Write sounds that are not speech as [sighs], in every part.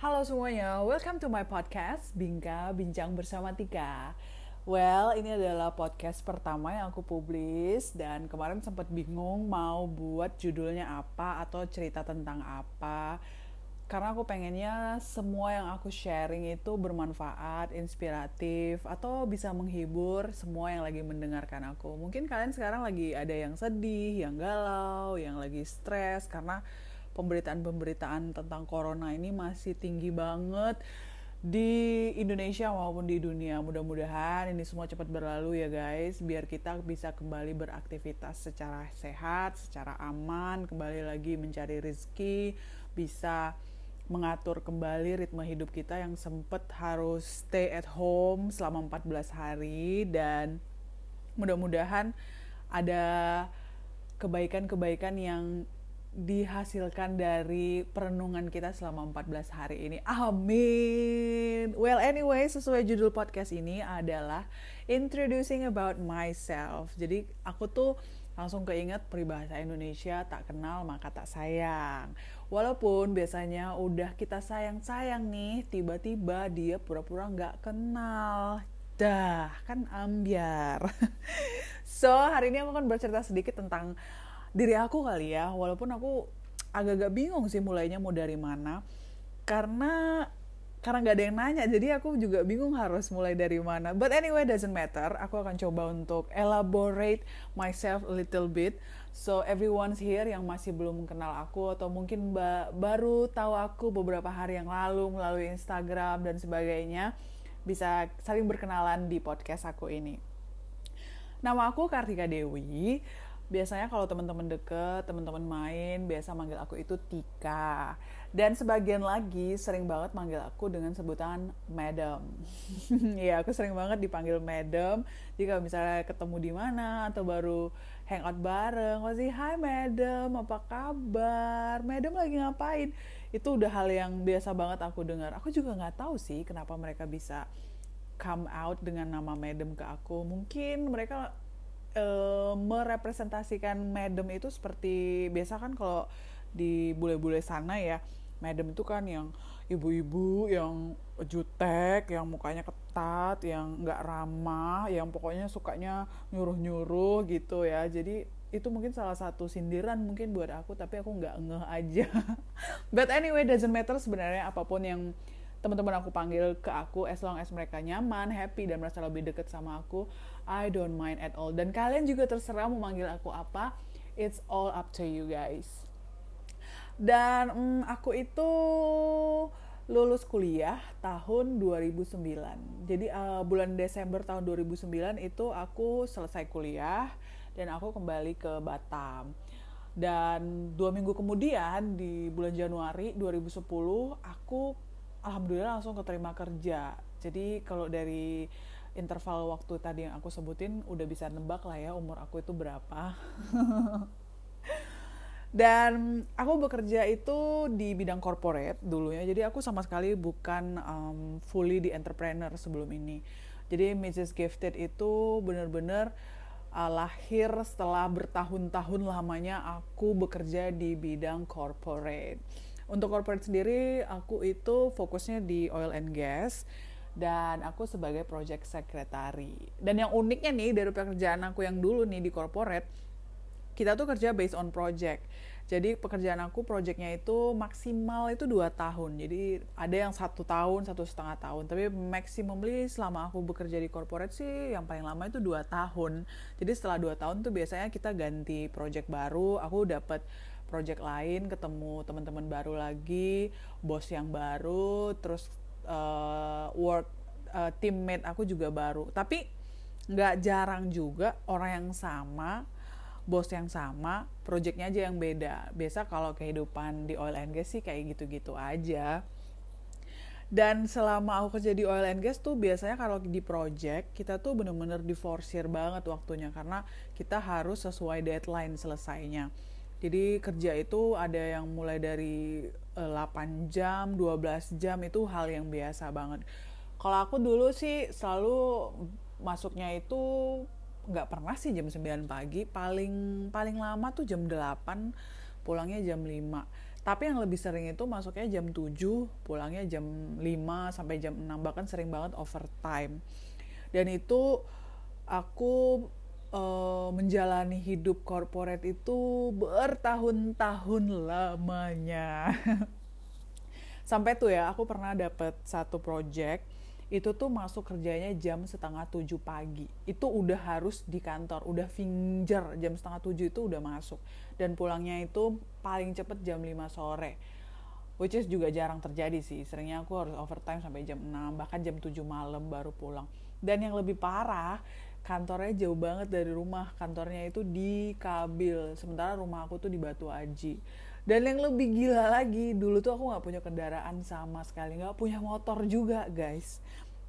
Halo semuanya, welcome to my podcast Bingka Bincang Bersama Tika. Well, ini adalah podcast pertama yang aku publis dan kemarin sempat bingung mau buat judulnya apa atau cerita tentang apa. Karena aku pengennya semua yang aku sharing itu bermanfaat, inspiratif, atau bisa menghibur semua yang lagi mendengarkan aku. Mungkin kalian sekarang lagi ada yang sedih, yang galau, yang lagi stres karena pemberitaan-pemberitaan tentang corona ini masih tinggi banget di Indonesia maupun di dunia. Mudah-mudahan ini semua cepat berlalu ya guys, biar kita bisa kembali beraktivitas secara sehat, secara aman, kembali lagi mencari rezeki, bisa mengatur kembali ritme hidup kita yang sempat harus stay at home selama 14 hari dan mudah-mudahan ada kebaikan-kebaikan yang dihasilkan dari perenungan kita selama 14 hari ini. Amin. Well, anyway, sesuai judul podcast ini adalah introducing about myself. Jadi aku tuh langsung keinget peribahasa Indonesia tak kenal maka tak sayang. Walaupun biasanya udah kita sayang-sayang nih, tiba-tiba dia pura-pura nggak kenal. Dah, kan ambiar. [laughs] so, hari ini aku akan bercerita sedikit tentang diri aku kali ya walaupun aku agak-agak bingung sih mulainya mau dari mana. Karena karena nggak ada yang nanya jadi aku juga bingung harus mulai dari mana. But anyway doesn't matter. Aku akan coba untuk elaborate myself a little bit. So everyone's here yang masih belum kenal aku atau mungkin ba baru tahu aku beberapa hari yang lalu melalui Instagram dan sebagainya bisa saling berkenalan di podcast aku ini. Nama aku Kartika Dewi biasanya kalau teman-teman deket, teman-teman main, biasa manggil aku itu Tika. Dan sebagian lagi sering banget manggil aku dengan sebutan Madam. [laughs] Iya, aku sering banget dipanggil Madam. Jika misalnya ketemu di mana atau baru hangout bareng, pasti Hai Madam, apa kabar? Madam lagi ngapain? Itu udah hal yang biasa banget aku dengar. Aku juga nggak tahu sih kenapa mereka bisa come out dengan nama Madam ke aku. Mungkin mereka uh, merepresentasikan madam itu seperti biasa kan kalau di bule-bule sana ya. Madam itu kan yang ibu-ibu yang jutek yang mukanya ketat yang nggak ramah yang pokoknya sukanya nyuruh-nyuruh gitu ya. Jadi itu mungkin salah satu sindiran mungkin buat aku tapi aku nggak ngeh aja. [laughs] But anyway doesn't matter sebenarnya apa pun yang teman-teman aku panggil ke aku as long as mereka nyaman, happy dan merasa lebih deket sama aku, I don't mind at all. Dan kalian juga terserah mau manggil aku apa, it's all up to you guys. Dan mm, aku itu lulus kuliah tahun 2009. Jadi uh, bulan Desember tahun 2009 itu aku selesai kuliah dan aku kembali ke Batam. Dan dua minggu kemudian di bulan Januari 2010 aku alhamdulillah langsung keterima kerja. Jadi kalau dari interval waktu tadi yang aku sebutin udah bisa nebak lah ya umur aku itu berapa. [laughs] Dan aku bekerja itu di bidang corporate dulunya. Jadi aku sama sekali bukan um, fully di entrepreneur sebelum ini. Jadi Mrs. Gifted itu bener-bener uh, lahir setelah bertahun-tahun lamanya aku bekerja di bidang corporate untuk corporate sendiri, aku itu fokusnya di oil and gas dan aku sebagai project secretary. Dan yang uniknya nih dari pekerjaan aku yang dulu nih di corporate, kita tuh kerja based on project. Jadi pekerjaan aku projectnya itu maksimal itu dua tahun. Jadi ada yang satu tahun, satu setengah tahun. Tapi maximally selama aku bekerja di corporate sih yang paling lama itu dua tahun. Jadi setelah dua tahun tuh biasanya kita ganti project baru. Aku dapat project lain ketemu teman-teman baru lagi bos yang baru terus uh, work uh, teammate aku juga baru. Tapi nggak jarang juga orang yang sama bos yang sama projectnya aja yang beda. Biasa kalau kehidupan di oil and gas sih kayak gitu-gitu aja. Dan selama aku kerja di oil and gas tuh biasanya kalau di project kita tuh bener-bener diforsir banget waktunya. Karena kita harus sesuai deadline selesainya jadi kerja itu ada yang mulai dari 8 eh, jam, 12 jam itu hal yang biasa banget. Kalau aku dulu sih selalu masuknya itu nggak pernah sih jam 9 pagi, paling paling lama tuh jam 8, pulangnya jam 5. Tapi yang lebih sering itu masuknya jam 7, pulangnya jam 5 sampai jam 6, bahkan sering banget overtime. Dan itu aku uh, menjalani hidup corporate itu bertahun-tahun lamanya. [laughs] Sampai tuh ya, aku pernah dapet satu project itu tuh masuk kerjanya jam setengah tujuh pagi. Itu udah harus di kantor udah finger jam setengah tujuh itu udah masuk. Dan pulangnya itu paling cepet jam 5 sore. Which is juga jarang terjadi sih seringnya aku harus overtime sampai jam 6 bahkan jam 7 malam baru pulang. Dan yang lebih parah kantornya jauh banget dari rumah. Kantornya itu di Kabil. Sementara rumah aku tuh di Batu Aji. Dan yang lebih gila lagi dulu tuh aku nggak punya kendaraan sama sekali. Nggak punya motor juga guys.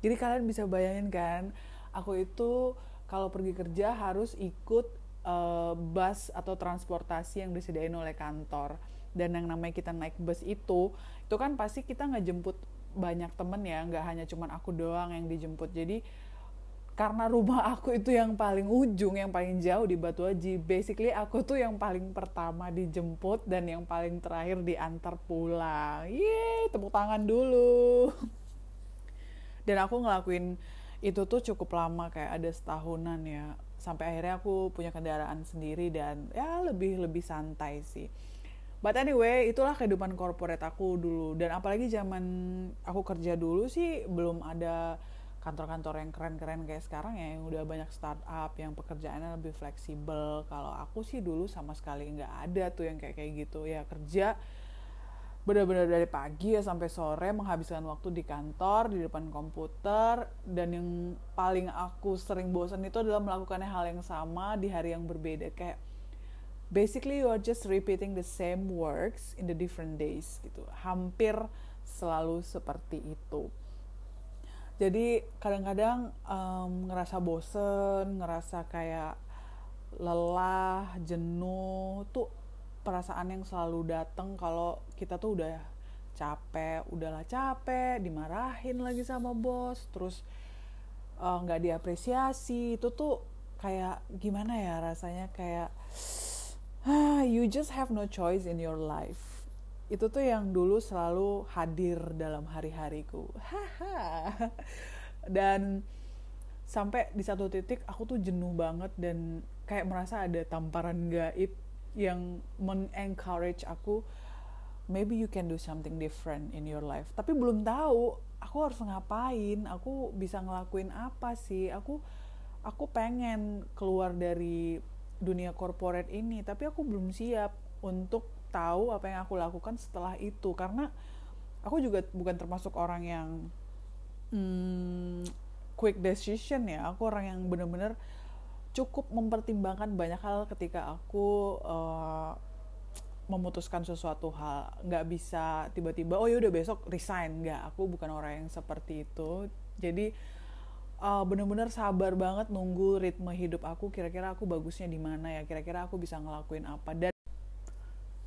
Jadi kalian bisa bayangin kan aku itu kalau pergi kerja harus ikut uh, bus atau transportasi yang disediain oleh kantor. Dan yang namanya kita naik bus itu itu kan pasti kita nggak jemput banyak temen ya. Nggak hanya cuman aku doang yang dijemput. Jadi karena rumah [laughs] aku itu yang paling ujung, yang paling jauh di Batu Haji. Basically aku tuh yang paling pertama dijemput dan yang paling terakhir diantar pulang. Yeay, tepuk tangan dulu. Dan aku ngelakuin itu tuh cukup lama kayak ada setahunan ya. Sampai akhirnya aku punya kendaraan sendiri dan ya lebih lebih santai sih. But anyway, itulah kehidupan korporat aku dulu. Dan apalagi zaman aku kerja dulu sih belum ada kantor-kantor yang keren-keren kayak sekarang ya yang udah banyak startup yang pekerjaannya lebih fleksibel. Kalau aku sih dulu sama sekali nggak ada tuh yang kayak kayak gitu. Ya kerja benar-benar dari pagi ya sampai sore menghabiskan waktu di kantor di depan komputer. Dan yang paling aku sering bosan itu adalah melakukan hal yang sama di hari yang berbeda. Kayak basically you are just repeating the same works in the different days gitu. Hampir selalu seperti itu jadi kadang-kadang um, ngerasa bosen ngerasa kayak lelah jenuh tuh perasaan yang selalu datang kalau kita tuh udah capek udahlah capek dimarahin lagi sama bos terus uh, nggak uh, diapresiasi itu tuh kayak gimana ya rasanya? Kayak [sighs] you just have no choice in your life itu tuh yang dulu selalu hadir dalam hari-hariku. Dan sampai di satu titik aku tuh jenuh banget dan kayak merasa ada tamparan gaib yang men-encourage aku maybe you can do something different in your life. Tapi belum tahu aku harus ngapain aku bisa ngelakuin apa sih. Aku aku pengen keluar dari dunia corporate ini tapi aku belum siap untuk tahu apa yang aku lakukan setelah itu. Karena aku juga bukan termasuk orang yang hmm, quick decision ya. Aku orang yang benar-benar cukup mempertimbangkan banyak hal ketika aku uh, memutuskan sesuatu hal. Nggak bisa tiba-tiba oh ya udah besok resign. Nggak aku bukan orang yang seperti itu. Jadi uh, bener-bener sabar banget nunggu ritme hidup aku kira-kira aku bagusnya di mana ya kira-kira aku bisa ngelakuin apa. Dan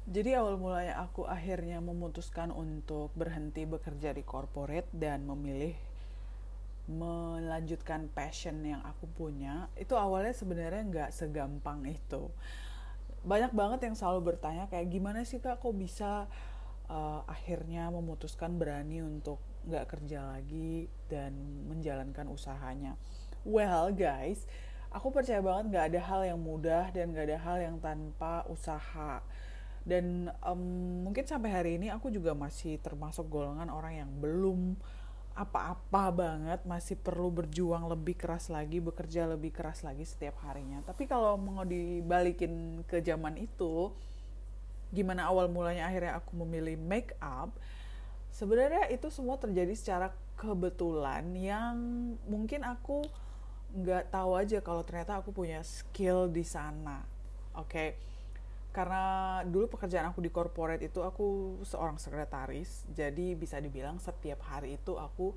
jadi awal mulanya aku akhirnya memutuskan untuk berhenti bekerja di corporate dan memilih melanjutkan passion yang aku punya. Itu awalnya sebenarnya nggak segampang itu. Banyak banget yang selalu bertanya kayak gimana sih kak? Kok bisa uh, akhirnya memutuskan berani untuk nggak kerja lagi dan menjalankan usahanya? Well guys aku percaya banget nggak ada hal yang mudah dan nggak ada hal yang tanpa usaha dan um, mungkin sampai hari ini aku juga masih termasuk golongan orang yang belum apa-apa banget masih perlu berjuang lebih keras lagi bekerja lebih keras lagi setiap harinya tapi kalau mau dibalikin ke zaman itu gimana awal mulanya akhirnya aku memilih make up sebenarnya itu semua terjadi secara kebetulan yang mungkin aku nggak tahu aja kalau ternyata aku punya skill di sana oke okay? Karena dulu pekerjaan aku di corporate itu aku seorang sekretaris jadi bisa dibilang setiap hari itu aku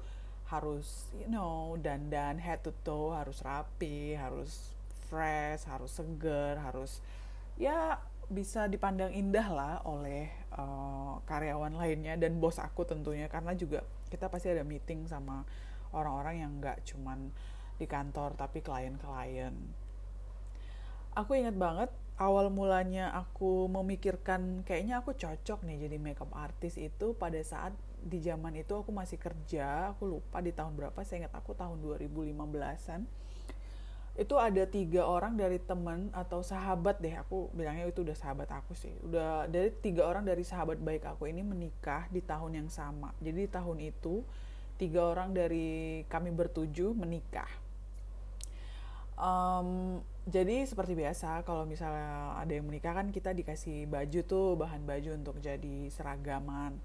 harus you know dandan head to toe harus rapi harus fresh harus seger harus ya bisa dipandang indah lah oleh uh, karyawan lainnya dan bos aku tentunya. Karena juga kita pasti ada meeting sama orang-orang yang nggak cuman di kantor tapi klien-klien. Aku ingat banget awal mulanya aku memikirkan kayaknya aku cocok nih jadi makeup artist itu pada saat di zaman itu aku masih kerja aku lupa di tahun berapa saya ingat aku tahun 2015an itu ada tiga orang dari temen atau sahabat deh aku bilangnya itu udah sahabat aku sih. Udah dari tiga orang dari sahabat baik aku ini menikah di tahun yang sama. Jadi di tahun itu tiga orang dari kami bertujuh menikah um, jadi seperti biasa kalau misalnya ada yang menikah kan kita dikasih baju tuh bahan baju untuk jadi seragaman.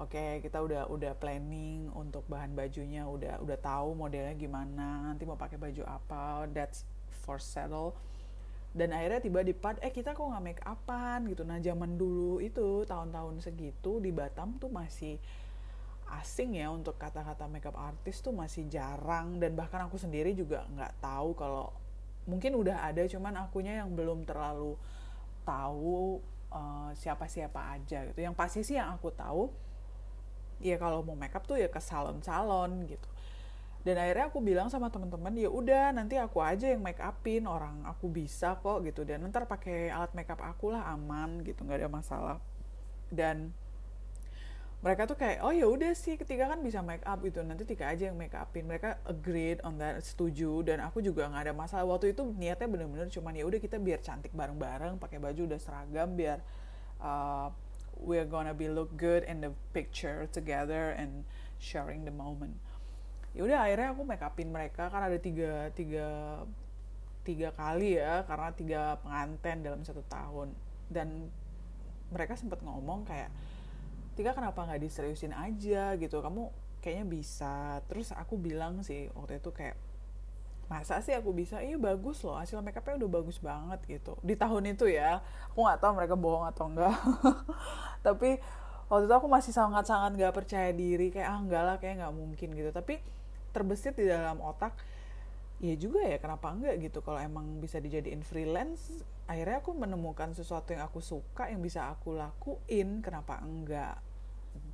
Oke okay, kita udah udah planning untuk bahan bajunya udah udah tahu modelnya gimana nanti mau pakai baju apa that's for settle. Dan akhirnya tiba di part eh kita kok nggak make upan? gitu. Nah zaman dulu itu tahun-tahun segitu di Batam tuh masih asing ya untuk kata-kata makeup artist tuh masih jarang. Dan bahkan aku sendiri juga nggak tahu kalau mungkin udah ada cuman akunya yang belum terlalu tahu uh, siapa-siapa aja gitu. Yang pasti sih yang aku tahu ya kalau mau makeup tuh ya ke salon-salon gitu. Dan akhirnya aku bilang sama teman-teman ya udah nanti aku aja yang make upin orang aku bisa kok gitu. Dan ntar pakai alat makeup aku lah aman gitu nggak ada masalah. Dan mereka tuh kayak oh ya udah sih ketiga kan bisa make up gitu nanti tiga aja yang make upin. Mereka agreed on that setuju dan aku juga nggak ada masalah. Waktu itu niatnya bener-bener cuman ya udah kita biar cantik bareng-bareng pakai baju udah seragam biar uh, we're gonna be look good in the picture together and sharing the moment. Ya udah akhirnya aku make upin mereka kan ada tiga tiga tiga kali ya karena tiga pengantin dalam satu tahun. Dan mereka sempat ngomong kayak tiga kenapa nggak diseriusin aja gitu? Kamu kayaknya bisa. Terus aku bilang sih waktu itu kayak masa sih aku bisa? Iya bagus loh. Hasil makeupnya udah bagus banget gitu. Di tahun itu ya aku nggak tahu mereka bohong atau enggak [laughs] tapi waktu itu aku masih sangat-sangat nggak percaya diri. Kayak ah enggak lah kayak nggak mungkin gitu. Tapi terbesit di dalam otak ya juga ya kenapa enggak gitu? Kalau emang bisa dijadiin freelance akhirnya aku menemukan sesuatu yang aku suka yang bisa aku lakuin kenapa enggak?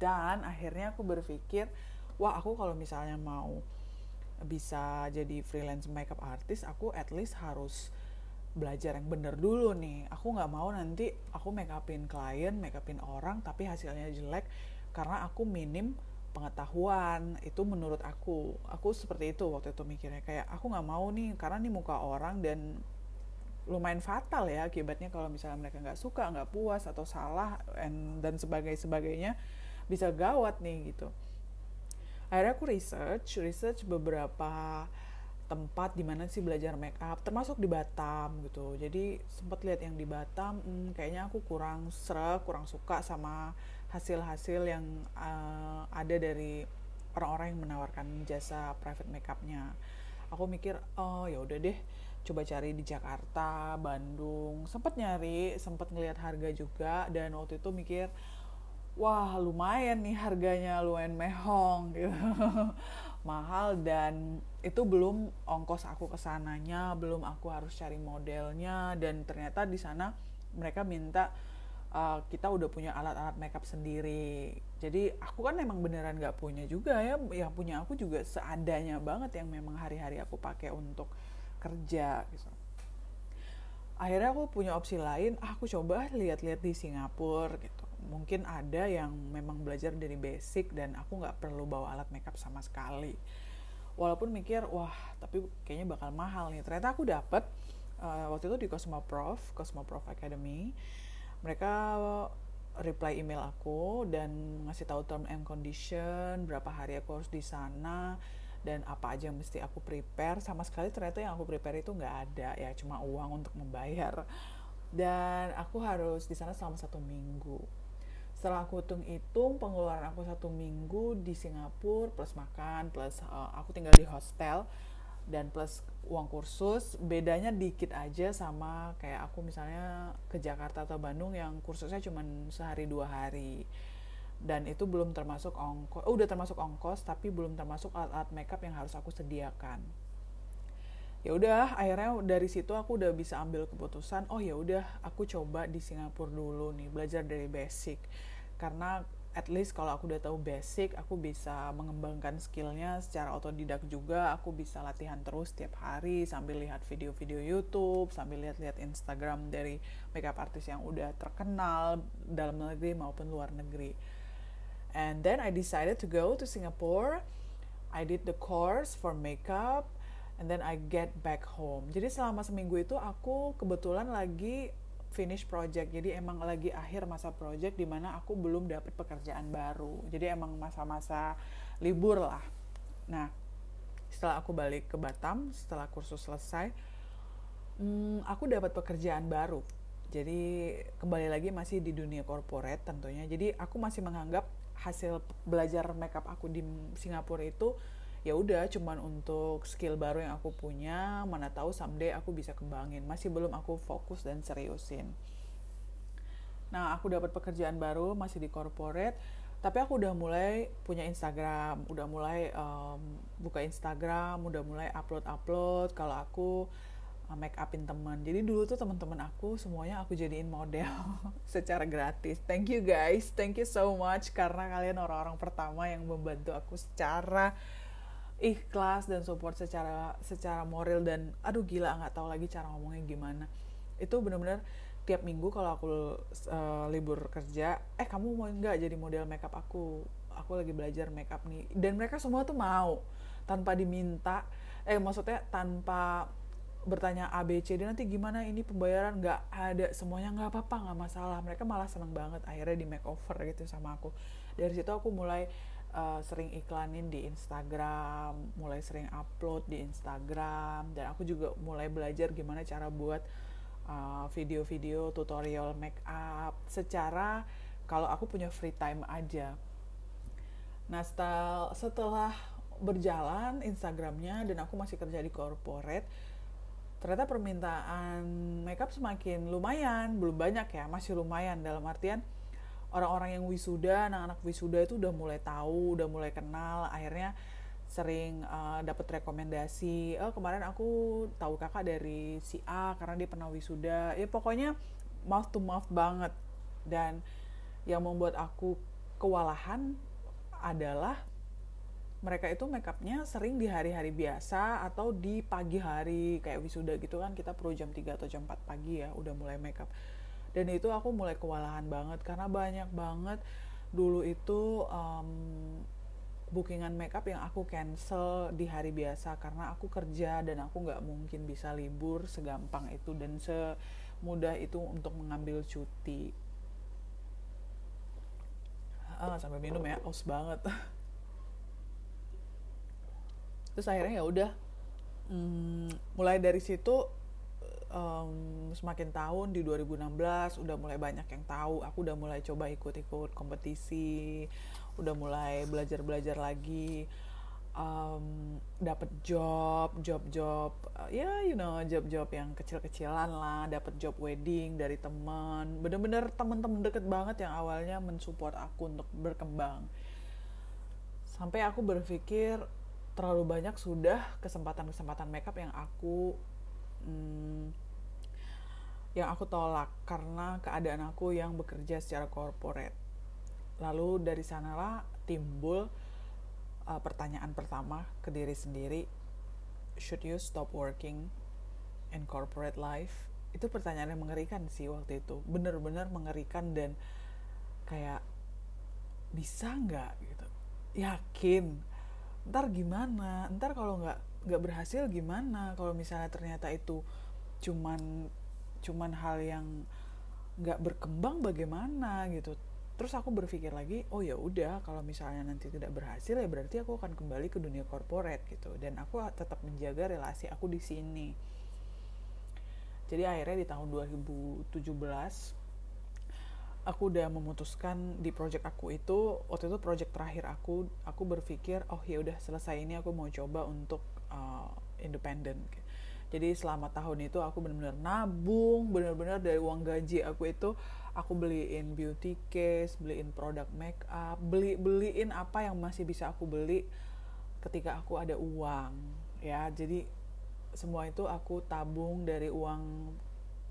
Dan akhirnya aku berpikir wah aku kalau misalnya mau bisa jadi freelance makeup artist aku at least harus belajar yang bener dulu nih. Aku nggak mau nanti aku make upin klien make upin orang tapi hasilnya jelek karena aku minim pengetahuan itu menurut aku. Aku seperti itu waktu itu mikirnya. Kayak aku nggak mau nih karena nih muka orang dan lumayan fatal ya akibatnya kalau misalnya mereka nggak suka nggak puas atau salah and, dan sebagainya sebagainya bisa gawat nih gitu. Akhirnya aku research research beberapa tempat di mana sih belajar make up termasuk di Batam gitu. Jadi sempat lihat yang di Batam hmm, kayaknya aku kurang serak kurang suka sama hasil-hasil yang uh, ada dari orang-orang yang menawarkan jasa private makeupnya. Aku mikir oh ya udah deh coba cari di Jakarta Bandung. Sempat nyari sempat ngelihat harga juga dan waktu itu mikir wah lumayan nih harganya lumayan mehong [laughs] gitu. Mahal dan itu belum ongkos aku ke sananya belum aku harus cari modelnya dan ternyata di sana mereka minta uh, kita udah punya alat-alat makeup sendiri. Jadi aku kan emang beneran nggak punya juga ya yang punya aku juga seadanya banget yang memang hari-hari aku pakai untuk kerja gitu. Akhirnya aku punya opsi lain ah, aku coba lihat-lihat di Singapura gitu. Mungkin ada yang memang belajar dari basic dan aku nggak perlu bawa alat makeup sama sekali walaupun mikir wah tapi kayaknya bakal mahal nih. Ternyata aku dapet uh, waktu itu di Cosmo Prof Cosmo Prof Academy. Mereka reply email aku dan ngasih tahu term and condition berapa hari aku harus di sana dan apa aja yang mesti aku prepare. Sama sekali ternyata yang aku prepare itu nggak ada ya cuma uang untuk membayar. Dan aku harus di sana selama satu minggu setelah aku hitung-hitung pengeluaran aku satu minggu di Singapura plus makan plus uh, aku tinggal di hostel dan plus uang kursus bedanya dikit aja sama kayak aku misalnya ke Jakarta atau Bandung yang kursusnya cuma sehari dua hari. Dan itu belum termasuk ongkos oh, udah termasuk ongkos tapi belum termasuk alat-alat makeup yang harus aku sediakan ya udah akhirnya dari situ aku udah bisa ambil keputusan oh ya udah aku coba di Singapura dulu nih belajar dari basic. Karena at least kalau aku udah tahu basic aku bisa mengembangkan skillnya secara otodidak juga. Aku bisa latihan terus setiap hari sambil lihat video-video YouTube sambil lihat-lihat Instagram dari makeup artist yang udah terkenal dalam negeri maupun luar negeri. And then I decided to go to Singapore. I did the course for makeup and then I get back home. Jadi selama seminggu itu aku kebetulan lagi finish project. Jadi emang lagi akhir masa project di mana aku belum dapat pekerjaan baru. Jadi emang masa-masa libur lah. Nah setelah aku balik ke Batam setelah kursus selesai hmm, aku dapat pekerjaan baru. Jadi kembali lagi masih di dunia corporate tentunya. Jadi aku masih menganggap hasil belajar makeup aku di Singapura itu ya udah cuman untuk skill baru yang aku punya mana tahu someday aku bisa kembangin. Masih belum aku fokus dan seriusin. Nah aku dapat pekerjaan baru masih di corporate tapi aku udah mulai punya Instagram udah mulai um, buka Instagram udah mulai upload upload kalau aku uh, make upin teman. Jadi dulu tuh teman-teman aku semuanya aku jadiin model [laughs] secara gratis. Thank you guys. Thank you so much karena kalian orang-orang pertama yang membantu aku secara ikhlas dan support secara secara moral dan aduh gila nggak tahu lagi cara ngomongnya gimana. Itu benar-benar tiap minggu kalau aku uh, libur kerja eh kamu mau nggak jadi model makeup aku? Aku lagi belajar makeup nih. Dan mereka semua tuh mau tanpa diminta eh maksudnya tanpa bertanya A B C D nanti gimana ini pembayaran? Nggak ada semuanya nggak apa-apa nggak masalah. Mereka malah seneng banget akhirnya di makeover gitu sama aku. Dari situ aku mulai uh, sering iklanin di Instagram, mulai sering upload di Instagram, dan aku juga mulai belajar gimana cara buat uh, video-video uh, tutorial make up secara kalau aku punya free time aja. Nah setelah, setelah berjalan Instagramnya dan aku masih kerja di corporate, ternyata permintaan makeup semakin lumayan, belum banyak ya, masih lumayan dalam artian orang-orang yang wisuda anak-anak wisuda itu udah mulai tahu udah mulai kenal akhirnya sering uh, eh, dapat rekomendasi oh kemarin aku tahu kakak dari si A karena dia pernah wisuda. Ya pokoknya mouth to mouth banget. Dan yang membuat aku kewalahan adalah mereka itu makeupnya sering di hari-hari biasa atau di pagi hari. Kayak wisuda gitu kan kita perlu jam 3 atau jam 4 pagi ya udah mulai makeup dan itu aku mulai kewalahan banget karena banyak banget dulu itu um, bookingan makeup yang aku cancel di hari biasa karena aku kerja dan aku nggak mungkin bisa libur segampang itu dan semudah itu untuk mengambil cuti. Ah, sampai minum ya aus banget. Terus akhirnya ya udah hmm, mulai dari situ um, semakin tahun di 2016 udah mulai banyak yang tahu. Aku udah mulai coba ikut-ikut kompetisi udah mulai belajar-belajar lagi um, dapat job job-job uh, ya yeah, you know job-job yang kecil-kecilan lah. Dapat job wedding dari teman. Bener-bener teman-teman deket banget yang awalnya mensupport aku untuk berkembang. Sampai aku berpikir terlalu banyak sudah kesempatan-kesempatan makeup yang aku hmm, yang aku tolak karena keadaan aku yang bekerja secara corporate. Lalu dari sanalah timbul uh, pertanyaan pertama ke diri sendiri, should you stop working in corporate life? Itu pertanyaan yang mengerikan sih waktu itu, bener-bener mengerikan dan kayak bisa nggak gitu, yakin. Ntar gimana? Ntar kalau nggak nggak berhasil gimana? Kalau misalnya ternyata itu cuman cuman hal yang nggak berkembang bagaimana gitu? Terus aku berpikir lagi oh ya udah kalau misalnya nanti tidak berhasil ya berarti aku akan kembali ke dunia corporate gitu. Dan aku tetap menjaga relasi aku di sini. Jadi akhirnya di tahun 2017 aku udah memutuskan di project aku itu waktu itu project terakhir aku aku berpikir oh ya udah selesai ini aku mau coba untuk uh, independen jadi selama tahun itu aku benar-benar nabung benar-benar dari uang gaji aku itu aku beliin beauty case beliin produk make up beli beliin apa yang masih bisa aku beli ketika aku ada uang ya. Jadi semua itu aku tabung dari uang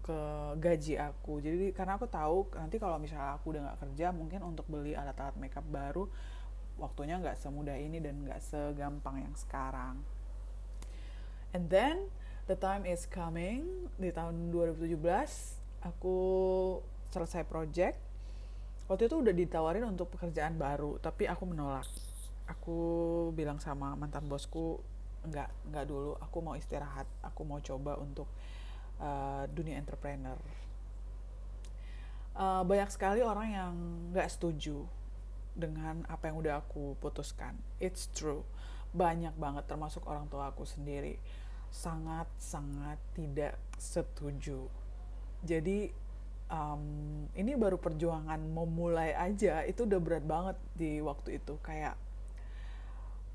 ke gaji aku. Jadi karena aku tahu nanti kalau misalnya aku udah nggak kerja mungkin untuk beli alat-alat makeup baru waktunya nggak semudah ini dan nggak segampang yang sekarang and then the time is coming di tahun 2017 aku selesai project. Waktu itu udah ditawarin untuk pekerjaan baru tapi aku menolak. Aku bilang sama mantan bosku nggak nggak dulu aku mau istirahat aku mau coba untuk uh, dunia entrepreneur. Uh, banyak sekali orang yang nggak setuju dengan apa yang udah aku putuskan. It's true banyak banget termasuk orang tua aku sendiri sangat sangat tidak setuju jadi um, ini baru perjuangan memulai aja itu udah berat banget di waktu itu kayak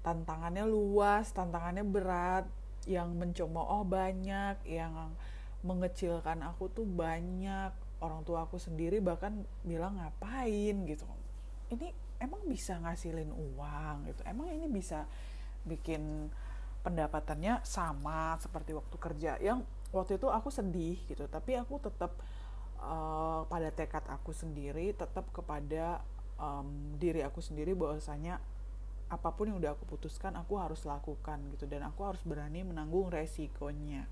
tantangannya luas, tantangannya berat, yang mencemooh banyak, yang mengecilkan aku tuh banyak. Orang tua aku sendiri bahkan bilang ngapain gitu. Ini emang bisa ngasilin uang gitu. Emang ini bisa bikin pendapatannya sama seperti waktu kerja. Yang waktu itu aku sedih gitu, tapi aku tetap uh, pada tekad aku sendiri, tetap kepada um, diri aku sendiri bahwasanya apa pun yang udah aku putuskan aku harus lakukan gitu dan aku harus berani menanggung resikonya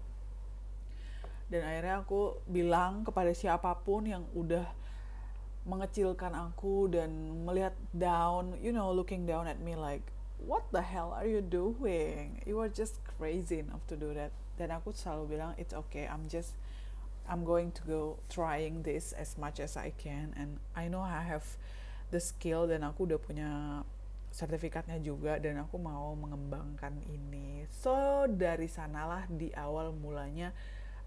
dan akhirnya aku bilang kepada siapa pun yang udah mengecilkan aku dan melihat down you know looking down at me like what the hell are you doing you are just crazy enough to do that dan aku selalu bilang it's okay I'm just I'm going to go trying this as much as I can and I know I have the skill dan aku udah punya sertifikatnya juga dan aku mau mengembangkan ini. So dari sanalah di awal mulanya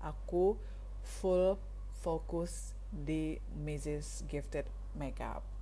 aku full fokus di Mrs. Gifted Makeup.